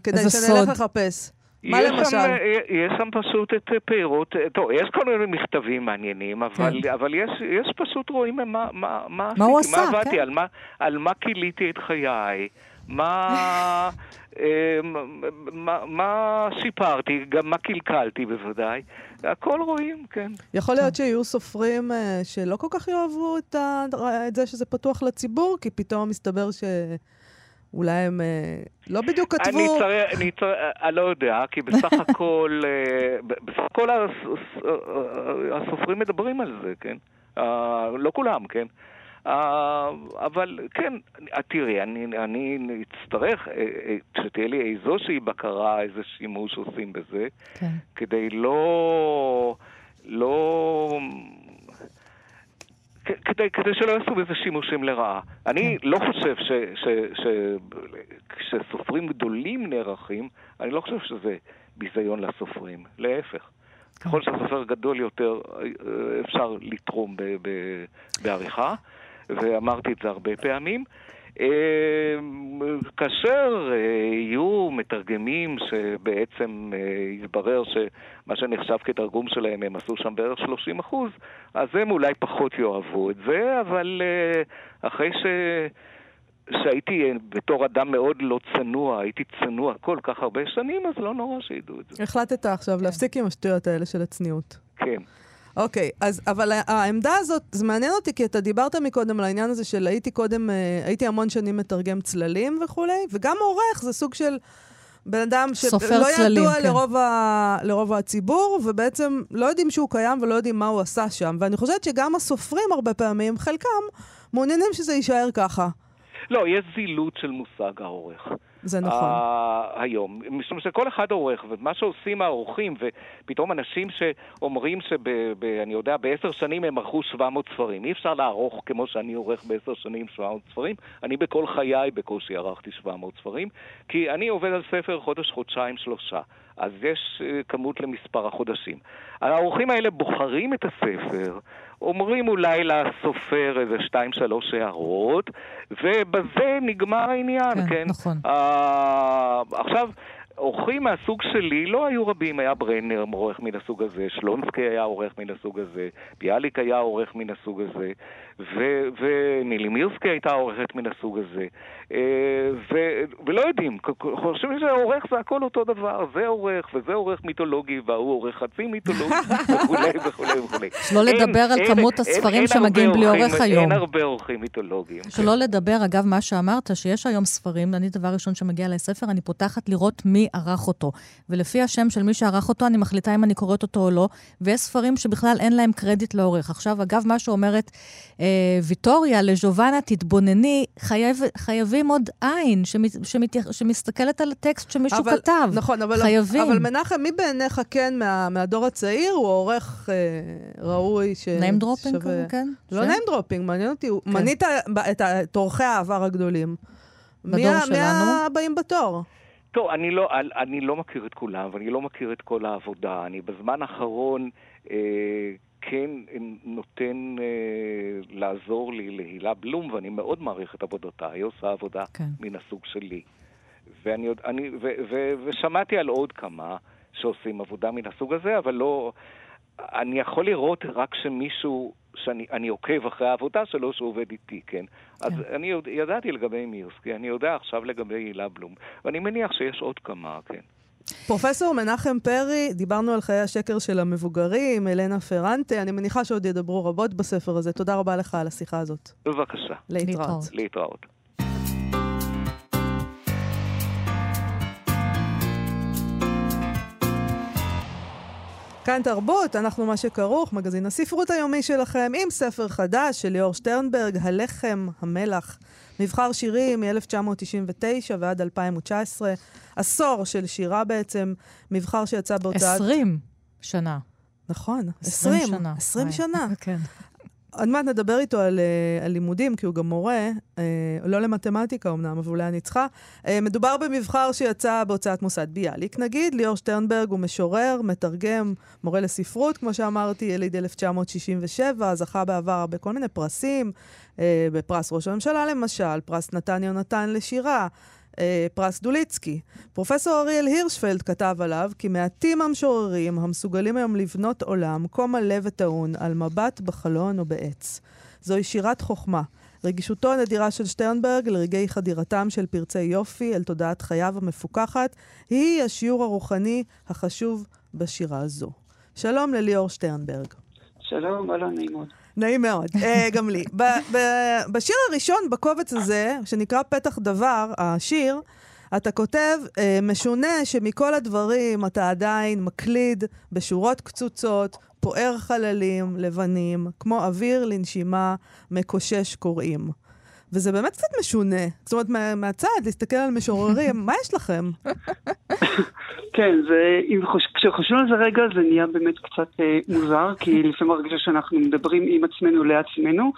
כדי שנלך לחפש. מה למשל? שם, יש שם פשוט את פירות, טוב, יש כל מיני מכתבים מעניינים, אבל, כן. אבל יש, יש פשוט רואים מה, מה, מה, מה עשיתי, הוא עשה, מה עבדתי, כן. על, מה, על מה כיליתי את חיי, מה, [laughs] אה, מה, מה שיפרתי, גם מה קלקלתי בוודאי. הכל רואים, כן. יכול להיות שיהיו סופרים אה, שלא כל כך יאהבו את, ה, את זה שזה פתוח לציבור, כי פתאום מסתבר ש... אולי הם אה, לא בדיוק כתבו... אני צריך, אני צריך, אני לא יודע, כי בסך [laughs] הכל, אה, בסך הכל הסופרים מדברים על זה, כן? אה, לא כולם, כן? אבל כן, תראי, אני, אני אצטרך שתהיה לי איזושהי בקרה, איזה שימוש עושים בזה, כן. כדי לא... לא כדי, כדי שלא יעשו בזה שימושים לרעה. אני כן. לא חושב שכשסופרים גדולים נערכים, אני לא חושב שזה ביזיון לסופרים, להפך. כן. ככל שהסופר גדול יותר, אפשר לתרום בעריכה, ואמרתי את זה הרבה פעמים. אמ, כאשר אה, יהיו מתרגמים שבעצם אה, יתברר שמה שנחשב כתרגום שלהם הם עשו שם בערך 30 אחוז, אז הם אולי פחות יאהבו את זה, אבל אה, אחרי ש... שהייתי בתור אדם מאוד לא צנוע, הייתי צנוע כל כך הרבה שנים, אז לא נורא שידעו את זה. החלטת עכשיו להפסיק עם השטויות האלה של הצניעות. כן. אוקיי, אז, אבל העמדה הזאת, זה מעניין אותי, כי אתה דיברת מקודם על העניין הזה של הייתי קודם, אה, הייתי המון שנים מתרגם צללים וכולי, וגם עורך זה סוג של בן אדם שלא ידוע כן. לרוב, ה, לרוב הציבור, ובעצם לא יודעים שהוא קיים ולא יודעים מה הוא עשה שם. ואני חושבת שגם הסופרים הרבה פעמים, חלקם, מעוניינים שזה יישאר ככה. לא, יש זילות של מושג העורך. זה נכון. Uh, היום. משום שכל אחד עורך, ומה שעושים העורכים, ופתאום אנשים שאומרים שב... ב, אני יודע, בעשר שנים הם ערכו 700 ספרים. אי אפשר לערוך כמו שאני עורך בעשר שנים 700 ספרים. אני בכל חיי בקושי ערכתי 700 ספרים, כי אני עובד על ספר חודש, חודשיים, שלושה. אז יש אה, כמות למספר החודשים. האורחים האלה בוחרים את הספר, אומרים אולי לסופר איזה שתיים שלוש הערות, ובזה נגמר העניין, כן? כן, נכון. Uh, עכשיו... אורחים מהסוג שלי לא היו רבים, היה ברנר עורך מן הסוג הזה, שלונסקי היה עורך מן הסוג הזה, ביאליק היה עורך מן הסוג הזה, ונילי מירסקי הייתה עורכת מן הסוג הזה. אה, ו- ולא יודעים, חושבים שעורך זה הכל אותו דבר, זה עורך וזה עורך מיתולוגי וההוא עורך חצי מיתולוגי [laughs] וכולי וכולי וכולי. שלא לדבר על כמות הספרים שמגיעים בלי עורך היום. אין הרבה עורכים מיתולוגיים. שלא לדבר, אגב, מה שאמרת, שיש היום ספרים, אני דבר ראשון שמגיע לספר, אני פותחת לראות מי ערך אותו. ולפי השם של מי שערך אותו, אני מחליטה אם אני קוראת אותו או לא, ויש ספרים שבכלל אין להם קרדיט לעורך. עכשיו, אגב, מה שאומרת אה, ויטוריה לג'ובאנה, תתבונני, חייב, חייבים עוד עין שמת, שמת, שמסתכלת על הטקסט שמישהו אבל, כתב. נכון, אבל, חייבים. אבל מנחם, מי בעיניך כן מה, מהדור הצעיר הוא עורך אה, ראוי ש... name dropping כזה, כן? לא name dropping, מעניין אותי. כן. מנית את, את עורכי העבר הגדולים. בדור מי, שלנו? מי הבאים בתור? טוב, אני לא, אני לא מכיר את כולם, ואני לא מכיר את כל העבודה. אני בזמן האחרון... אה, כן נותן אה, לעזור לי להילה בלום, ואני מאוד מעריך את עבודתה, היא עושה עבודה כן. מן הסוג שלי. ואני, אני, ו, ו, ושמעתי על עוד כמה שעושים עבודה מן הסוג הזה, אבל לא... אני יכול לראות רק שמישהו, שאני עוקב אחרי העבודה שלו שהוא עובד איתי, כן? כן. אז אני ידעתי לגבי מירסקי, אני יודע עכשיו לגבי הילה בלום, ואני מניח שיש עוד כמה, כן. פרופסור מנחם פרי, דיברנו על חיי השקר של המבוגרים, אלנה פרנטה, אני מניחה שעוד ידברו רבות בספר הזה. תודה רבה לך על השיחה הזאת. בבקשה. להתראות. להתראות. כאן תרבות, אנחנו מה שכרוך, מגזין הספרות היומי שלכם, עם ספר חדש של ליאור שטרנברג, הלחם, המלח. מבחר שירים מ-1999 ועד 2019. עשור של שירה בעצם, מבחר שיצא בהוצאת... 20 שנה. נכון, 20 שנה. 20 שנה. [laughs] כן. עוד מעט נדבר איתו על, uh, על לימודים, כי הוא גם מורה, uh, לא למתמטיקה אמנם, אבל אולי אני צריכה. Uh, מדובר במבחר שיצא בהוצאת מוסד ביאליק, נגיד. ליאור שטרנברג הוא משורר, מתרגם, מורה לספרות, כמו שאמרתי, יליד 1967, זכה בעבר בכל מיני פרסים, uh, בפרס ראש הממשלה למשל, פרס נתן יונתן לשירה. אה, פרס דוליצקי. פרופסור אריאל הירשפלד כתב עליו כי מעטים המשוררים המסוגלים היום לבנות עולם כה מלא וטעון על מבט בחלון או בעץ. זוהי שירת חוכמה. רגישותו הנדירה של שטרנברג לרגעי חדירתם של פרצי יופי אל תודעת חייו המפוכחת, היא השיעור הרוחני החשוב בשירה הזו. שלום לליאור שטרנברג. שלום, אהלן, נעים מאוד. נעים מאוד, uh, גם לי. בשיר הראשון בקובץ הזה, שנקרא פתח דבר, השיר, אתה כותב, uh, משונה שמכל הדברים אתה עדיין מקליד בשורות קצוצות, פוער חללים לבנים, כמו אוויר לנשימה מקושש קוראים. וזה באמת קצת משונה. זאת אומרת, מה, מהצד, להסתכל על משוררים, [laughs] מה יש לכם? כן, זה, כשחושבים על זה רגע, זה נהיה באמת קצת אה, מוזר, כי לפעמים מרגישה שאנחנו מדברים עם עצמנו לעצמנו,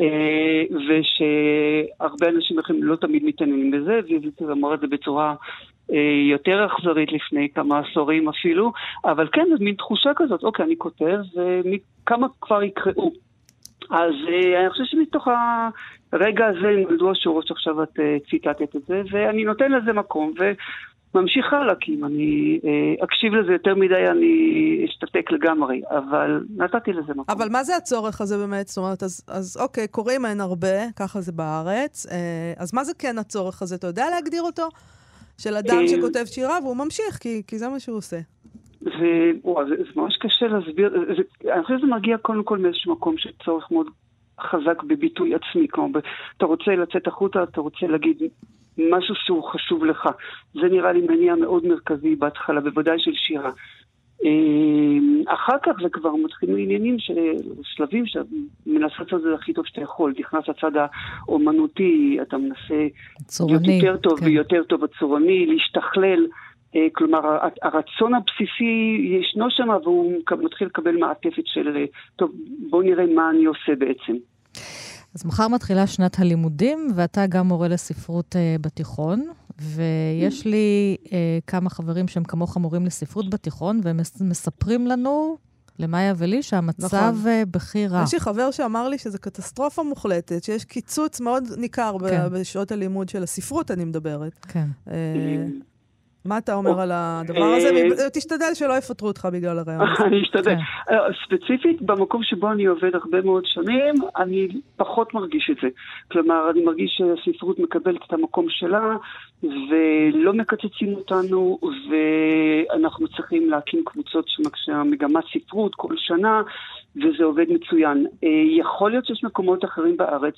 אה, ושהרבה אנשים לכם לא תמיד מתעניינים בזה, ויזיתי אמר את זה בצורה אה, יותר אכזרית לפני כמה עשורים אפילו, אבל כן, זו מין תחושה כזאת, אוקיי, אני כותב, וכמה כבר יקראו. אז אה, אני חושב שמתוך הרגע הזה נולדו השורות שעכשיו את אה, ציטטת את זה, ואני נותן לזה מקום, וממשיך הלאה, כי אם אני אה, אקשיב לזה יותר מדי, אני אשתתק לגמרי, אבל נתתי לזה מקום. אבל מה זה הצורך הזה באמת? זאת אומרת, אז, אז אוקיי, קוראים אין הרבה, ככה זה בארץ, אז מה זה כן הצורך הזה? אתה יודע להגדיר אותו? של אדם שכותב שירה והוא ממשיך, כי, כי זה מה שהוא עושה. זה, וואו, זה, זה ממש קשה להסביר, זה, אני חושב שזה מגיע קודם כל מאיזשהו מקום של צורך מאוד חזק בביטוי עצמי, כלומר, אתה רוצה לצאת החוצה, אתה רוצה להגיד משהו שהוא חשוב לך. זה נראה לי מניע מאוד מרכזי בהתחלה, בוודאי של שירה. אה, אחר כך זה כבר מתחילים עניינים, שלבים שמנסה לעשות את זה הכי טוב שאתה יכול. נכנס הצד האומנותי, אתה מנסה צורני, להיות יותר טוב כן. ויותר טוב הצורני, להשתכלל. אה, כלומר, הרצון הבסיסי ישנו שם, והוא מתחיל לקבל מעטפת של, אה, טוב, בואו נראה מה אני עושה בעצם. אז מחר מתחילה שנת הלימודים, ואתה גם מורה לספרות uh, בתיכון. ויש לי אה, כמה חברים שהם כמוך מורים לספרות בתיכון, והם מספרים לנו, למאיה ולי, שהמצב נכון. בכי רע. יש לי חבר שאמר לי שזו קטסטרופה מוחלטת, שיש קיצוץ מאוד ניכר כן. בשעות הלימוד של הספרות, אני מדברת. כן. מה אתה אומר על הדבר הזה? אה, תשתדל שלא יפטרו אותך בגלל הרעיון הזה. [laughs] אני אשתדל. כן. אה, ספציפית, במקום שבו אני עובד הרבה מאוד שנים, אני פחות מרגיש את זה. כלומר, אני מרגיש שהספרות מקבלת את המקום שלה, ולא מקצצים אותנו, ואנחנו צריכים להקים קבוצות שמגמת ספרות כל שנה, וזה עובד מצוין. אה, יכול להיות שיש מקומות אחרים בארץ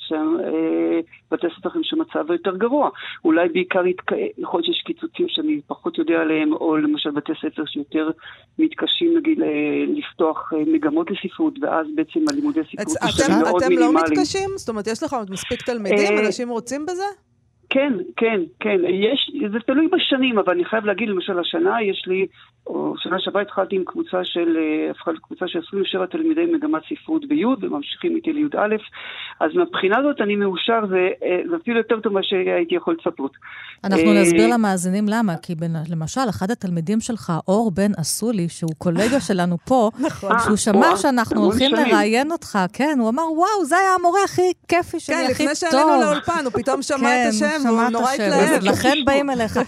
בתי ספרים שמצב יותר גרוע. אולי בעיקר יכול להיות שיש קיצוצים שאני פחות יודע עליהם, או למשל בתי ספר שיותר מתקשים נגיד אה, לפתוח מגמות לספרות, ואז בעצם הלימודי ספרות הם מאוד מינימליים. אתם לא מתקשים? זאת אומרת, יש לך מספיק תלמידים? אנשים רוצים בזה? כן, כן, כן. יש, זה תלוי בשנים, אבל אני חייב להגיד, למשל, השנה יש לי, או שנה שעברה התחלתי עם קבוצה של, אה, הפכה לקבוצה של 27 תלמידי מגמת ספרות בי' וממשיכים איתי לי"א, אז מהבחינה הזאת אני מאושר, זה, אה, זה אפילו יותר טוב ממה שהייתי יכול לצפות. אנחנו אה, נסביר למאזינים למה, כי בין, למשל, אחד התלמידים שלך, אור בן אסולי, שהוא קולגה [laughs] שלנו פה, נכון. שהוא שמע שאנחנו הולכים לראיין אותך, כן, הוא אמר, וואו, זה היה המורה הכי כיפי שלי, כן, הכי טוב. כן, לפני שעלינו לאולפן, הוא פתאום שמע את כן, השם, והוא נורא התלהב. לכן באים אליך.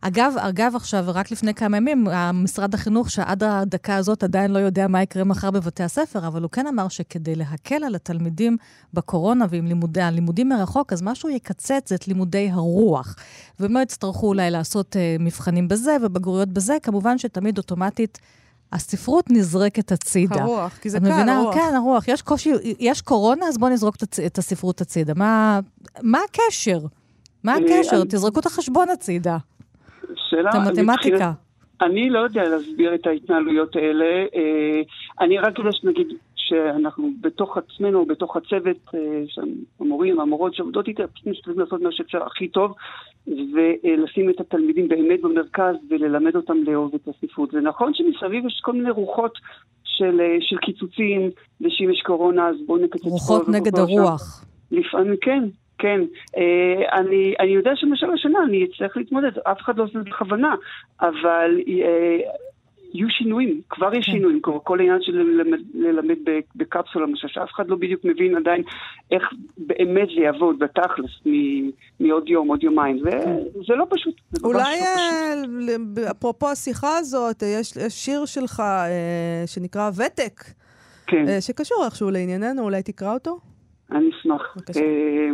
אגב, אגב, עכשיו, רק לפני כמה ימים, משרד החינוך, שעד הדקה הזאת עדיין לא יודע מה יקרה מחר בבתי הספר, אבל הוא כן אמר שכדי להקל על התלמידים בקורונה ועם לימודי, הלימודים מרחוק, אז מה שהוא יקצץ זה את לימודי הרוח. והם לא יצטרכו אולי לעשות uh, מבחנים בזה ובגרויות בזה, כמובן שתמיד אוטומטית... הספרות נזרקת הצידה. הרוח, כי זה קל, מבינה? הרוח. כן, הרוח. יש קושי, יש קורונה, אז בואו נזרוק את הספרות הצידה. מה, מה הקשר? מה הקשר? תזרקו את החשבון הצידה. שאלה... את המתמטיקה. אני לא יודע להסביר את ההתנהלויות האלה. אה, אני רק יודע שנגיד שאנחנו בתוך עצמנו, בתוך הצוות, אה, המורים, המורות שעובדות איתי, פשוט משתדלים לעשות מה שאפשר הכי טוב, ולשים את התלמידים באמת במרכז וללמד אותם לאהוב את הספרות. זה נכון שמסביב יש כל מיני רוחות של, אה, של קיצוצים, ושאם יש קורונה אז בואו נקצץ פה. רוחות נגד הרוח. לפעמים כן, כן, אה, אני, אני יודע שלמשל השנה אני אצטרך להתמודד, אף אחד לא עושה את זה בכוונה, אבל אה, יהיו שינויים, כבר יש כן. שינויים, כל, כל העניין של ללמד, ללמד בקפסולה, למשל, שאף אחד לא בדיוק מבין עדיין איך באמת זה יעבוד בתכלס מעוד יום, עוד יומיים, זה, כן. זה לא פשוט. זה אולי לא אה, אפרופו השיחה הזאת, יש, יש שיר שלך אה, שנקרא ותק, כן. אה, שקשור איכשהו לענייננו, אולי תקרא אותו? אני אשמח. בבקשה. אה,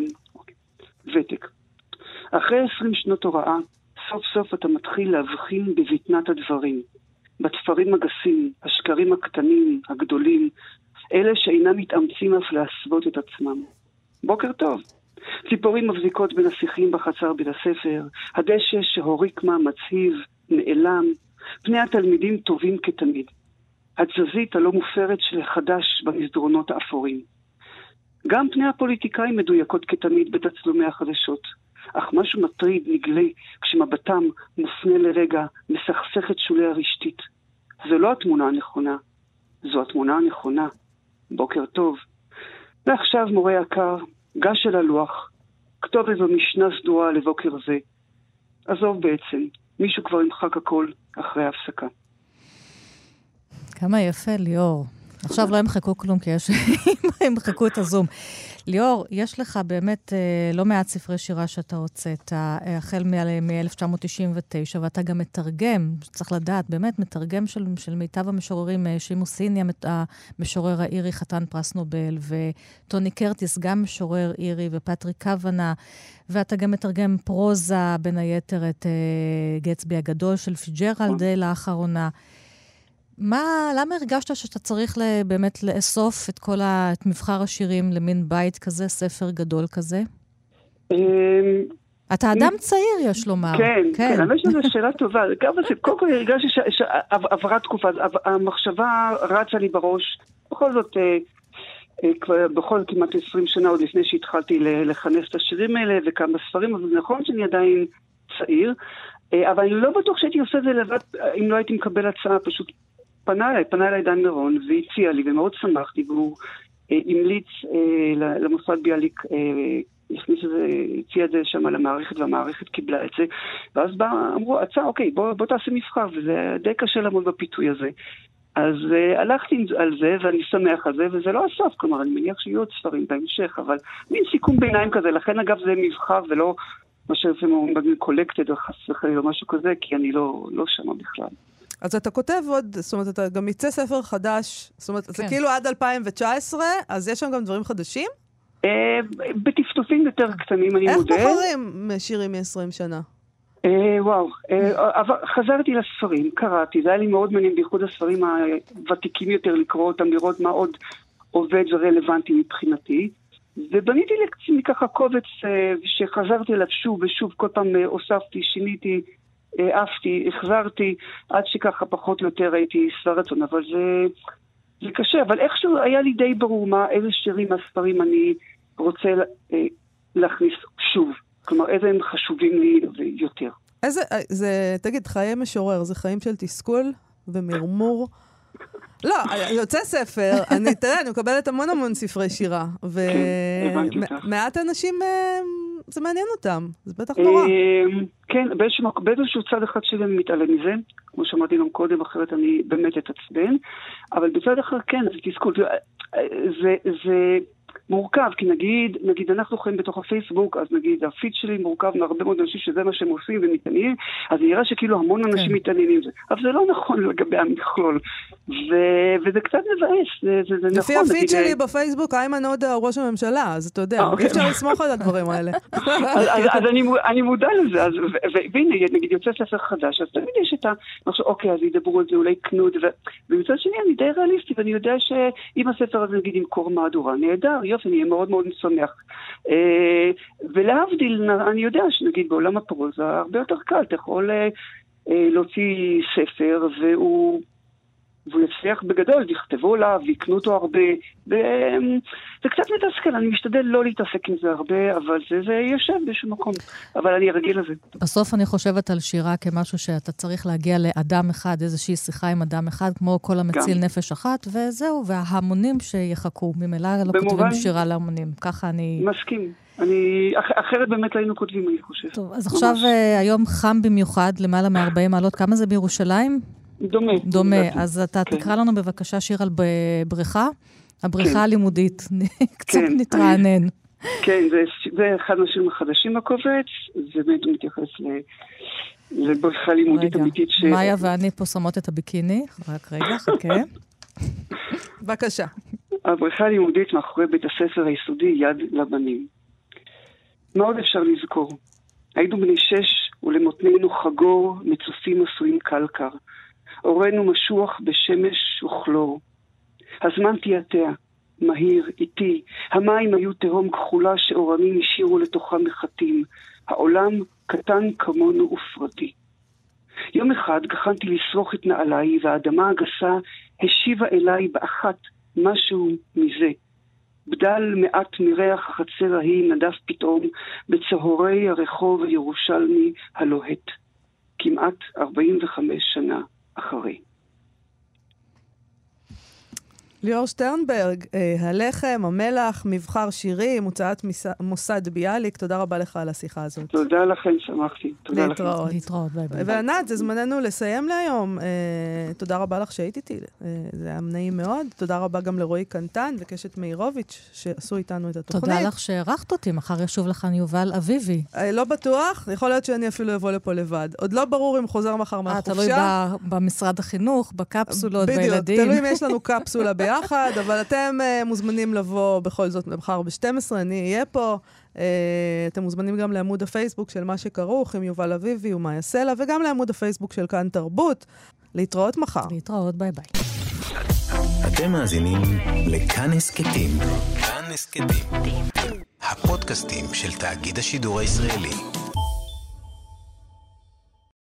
ותק. אחרי עשרים שנות הוראה, סוף סוף אתה מתחיל להבחין בבטנת הדברים, בתפרים הגסים, השקרים הקטנים, הגדולים, אלה שאינם מתאמצים אף להסוות את עצמם. בוקר טוב. ציפורים מבזיקות בין השיחים בחצר בית הספר, הדשא שהוריק מה מצהיב, נעלם, פני התלמידים טובים כתמיד. התזזית הלא מופרת של חדש במסדרונות האפורים. גם פני הפוליטיקאים מדויקות כתמיד בתצלומי החדשות. אך משהו מטריד נגלה כשמבטם מופנה לרגע מסכסכת שולי הרשתית. זו לא התמונה הנכונה, זו התמונה הנכונה. בוקר טוב. ועכשיו, מורה יקר, גש אל הלוח, כתוב איזו משנה סדורה לבוקר זה. עזוב בעצם, מישהו כבר ימחק הכל אחרי ההפסקה. כמה יפה, ליאור. עכשיו לא ימחקו כלום, כי יש... [laughs] ימחקו את הזום. ליאור, יש לך באמת אה, לא מעט ספרי שירה שאתה הוצאת, אה, החל מ-1999, ואתה גם מתרגם, צריך לדעת, באמת מתרגם של, של מיטב המשוררים, אה, שימו סיני, המשורר האירי, חתן פרס נובל, וטוני קרטיס, גם משורר אירי, ופטריק קוונה, ואתה גם מתרגם פרוזה, בין היתר, את גצבי הגדול של פיג'רלד לאחרונה. מה, למה הרגשת שאתה צריך באמת לאסוף את כל ה... את מבחר השירים למין בית כזה, ספר גדול כזה? אמ, אתה אדם צעיר, יש לומר. כן, כן, האמת שזו שאלה טובה. [laughs] קודם כל הרגשתי שעברה תקופה, המחשבה רצה לי בראש. בכל זאת, אה, אה, כבר בכל כמעט 20 שנה, עוד לפני שהתחלתי לכנס את השירים האלה וכמה ספרים, אבל נכון שאני עדיין צעיר. אה, אבל אני לא בטוח שהייתי עושה את זה לבד אם לא הייתי מקבל הצעה, פשוט פנה אליי, פנה אליי דן מירון והציע לי, ומאוד שמחתי, והוא אה, המליץ אה, למוסד ביאליק אה, הכניס את זה, הציע את זה שם למערכת, והמערכת קיבלה את זה, ואז בא, אמרו, הצעה, אוקיי, בוא, בוא תעשה מבחר, וזה די קשה לעמוד בפיתוי הזה. אז uh, הלכתי על זה, ואני שמח על זה, וזה לא הסוף, כלומר, אני מניח שיהיו עוד ספרים בהמשך, אבל מין סיכום ביניים כזה, לכן אגב זה מבחר ולא מה שלפעמים אומרים קולקטד או חס וחלילה או משהו כזה, כי אני לא, לא שמה בכלל. אז אתה כותב עוד, זאת אומרת, אתה גם יצא ספר חדש, זאת אומרת, כן. זה כאילו עד 2019, אז יש שם גם דברים חדשים? אה, בטפטופים יותר קטנים, אני מודה. איך בוחרים שירים מ-20 שנה? אה, וואו, אה, חזרתי לספרים, קראתי, זה היה לי מאוד מעניין, בייחוד הספרים הוותיקים יותר, לקרוא אותם, לראות מה עוד עובד ורלוונטי מבחינתי. ובניתי לעצמי ככה קובץ שחזרתי אליו שוב ושוב, כל פעם הוספתי, שיניתי, עפתי, החזרתי, עד שככה פחות או יותר הייתי שבע רצון, אבל זה, זה קשה, אבל איכשהו היה לי די ברור מה, איזה שירים מהספרים אני רוצה להכניס שוב. כלומר, איזה הם חשובים לי יותר. איזה, זה, תגיד, חיי משורר, זה חיים של תסכול ומרמור? [laughs] לא, יוצא ספר, אני, תראה, אני מקבלת המון המון ספרי שירה, ומעט אנשים, זה מעניין אותם, זה בטח נורא. כן, באיזשהו צד אחד שלי אני מתעלם מזה, כמו שאמרתי גם קודם, אחרת אני באמת אתעצבן, אבל בצד אחר כן, זה תסכול. זה... מורכב, כי נגיד, נגיד אנחנו חיים בתוך הפייסבוק, אז נגיד הפיד שלי מורכב מהרבה מאוד אנשים שזה מה שהם עושים ומתעניינים, אז נראה שכאילו המון אנשים כן. מתעניינים בזה. אבל זה לא נכון לגבי המכלול. ו- וזה קצת מבאס, זה, זה, זה נכון. לפי הפיד שלי בפייסבוק, איימן עודה הוא ראש הממשלה, אז אתה יודע, אוקיי. אי אפשר לסמוך על הדברים האלה. [laughs] אז, אז, אז אני, אני מודע לזה, אז, והנה, נגיד יוצא ספר חדש, אז תמיד יש את ה... אוקיי, אז ידברו על זה, אולי יקנו את זה, ומצד שני אני די ריאליסטי, ואני יודע שאם הספר הזה נגיד ימכור מהדורה, נהדר, יופי, אני אהיה מאוד מאוד שמח. אה, ולהבדיל, אני יודע שנגיד בעולם הפרוזה הרבה יותר קל, אתה יכול אה, אה, להוציא ספר והוא... והוא יצליח בגדול, יכתבו עליו, ויקנו אותו הרבה. זה קצת מתסכל, אני משתדל לא להתעסק עם זה הרבה, אבל זה, זה יושב באיזשהו מקום. אבל אני רגיל לזה. בסוף אני חושבת על שירה כמשהו שאתה צריך להגיע לאדם אחד, איזושהי שיחה עם אדם אחד, כמו כל המציל גם. נפש אחת, וזהו, וההמונים שיחכו. ממילא לא במובן... כותבים שירה להמונים. ככה אני... מסכים. אני, אח, אחרת באמת היינו כותבים, אני חושב. טוב, אז ממש. עכשיו uh, היום חם במיוחד, למעלה מ-40 מעלות. כמה זה בירושלים? דומה. דומה. אז אתה כן. תקרא לנו בבקשה שיר על בריכה, הבריכה כן. הלימודית. [laughs] קצת כן, נתרענן. כן, זה, זה אחד מהשירים החדשים בקובץ, זה באמת מתייחס ל... לבריכה לימודית אמיתית ש... מאיה ואני פה שמות את הביקיני, רק רגע, חכה. [laughs] בבקשה. הבריכה הלימודית מאחורי בית הספר היסודי יד לבנים. מה עוד אפשר לזכור? היינו בני שש ולמותנינו חגור, מצופים עשויים קלקר. אורנו משוח בשמש וכלור. הזמן תיאטע, מהיר, איטי, המים היו תהום כחולה שאורנים השאירו לתוכה מחטים. העולם קטן כמונו ופרטי. יום אחד גחנתי לשרוך את נעליי, והאדמה הגסה השיבה אליי באחת משהו מזה. בדל מעט מריח החצר ההיא נדף פתאום בצהרי הרחוב הירושלמי הלוהט. כמעט 45 שנה אחרי. ליאור שטרנברג, אה, הלחם, המלח, מבחר שירים, הוצאת מוסד ביאליק, תודה רבה לך על השיחה הזאת. תודה לכם, שמחתי. תודה להתראות. לכם. להתראות, ביי ביי. וענת, זה זמננו לסיים להיום. אה, תודה רבה לך שהיית איתי, אה, זה היה נעים מאוד. תודה רבה גם לרועי קנטן וקשת מאירוביץ', שעשו איתנו את התוכנית. תודה לך שהערכת אותי, מחר ישוב לכאן יובל אביבי. לא בטוח, יכול להיות שאני אפילו אבוא לפה לבד. עוד לא ברור אם חוזר מחר מהחופשה. תלוי במשרד החינוך, בקפסולות, בילדים. בדיוק, תלוי אם יש לנו קפסולה ביחד. [laughs] ביחד, אבל אתם uh, מוזמנים לבוא בכל זאת מחר ב-12, אני אהיה פה. Uh, אתם מוזמנים גם לעמוד הפייסבוק של מה שכרוך עם יובל אביבי ומאיה סלע, וגם לעמוד הפייסבוק של כאן תרבות. להתראות מחר. להתראות, ביי ביי. אתם מאזינים לכאן הסכתים. כאן הסכתים. הפודקאסטים של תאגיד השידור הישראלי.